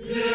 Yeah.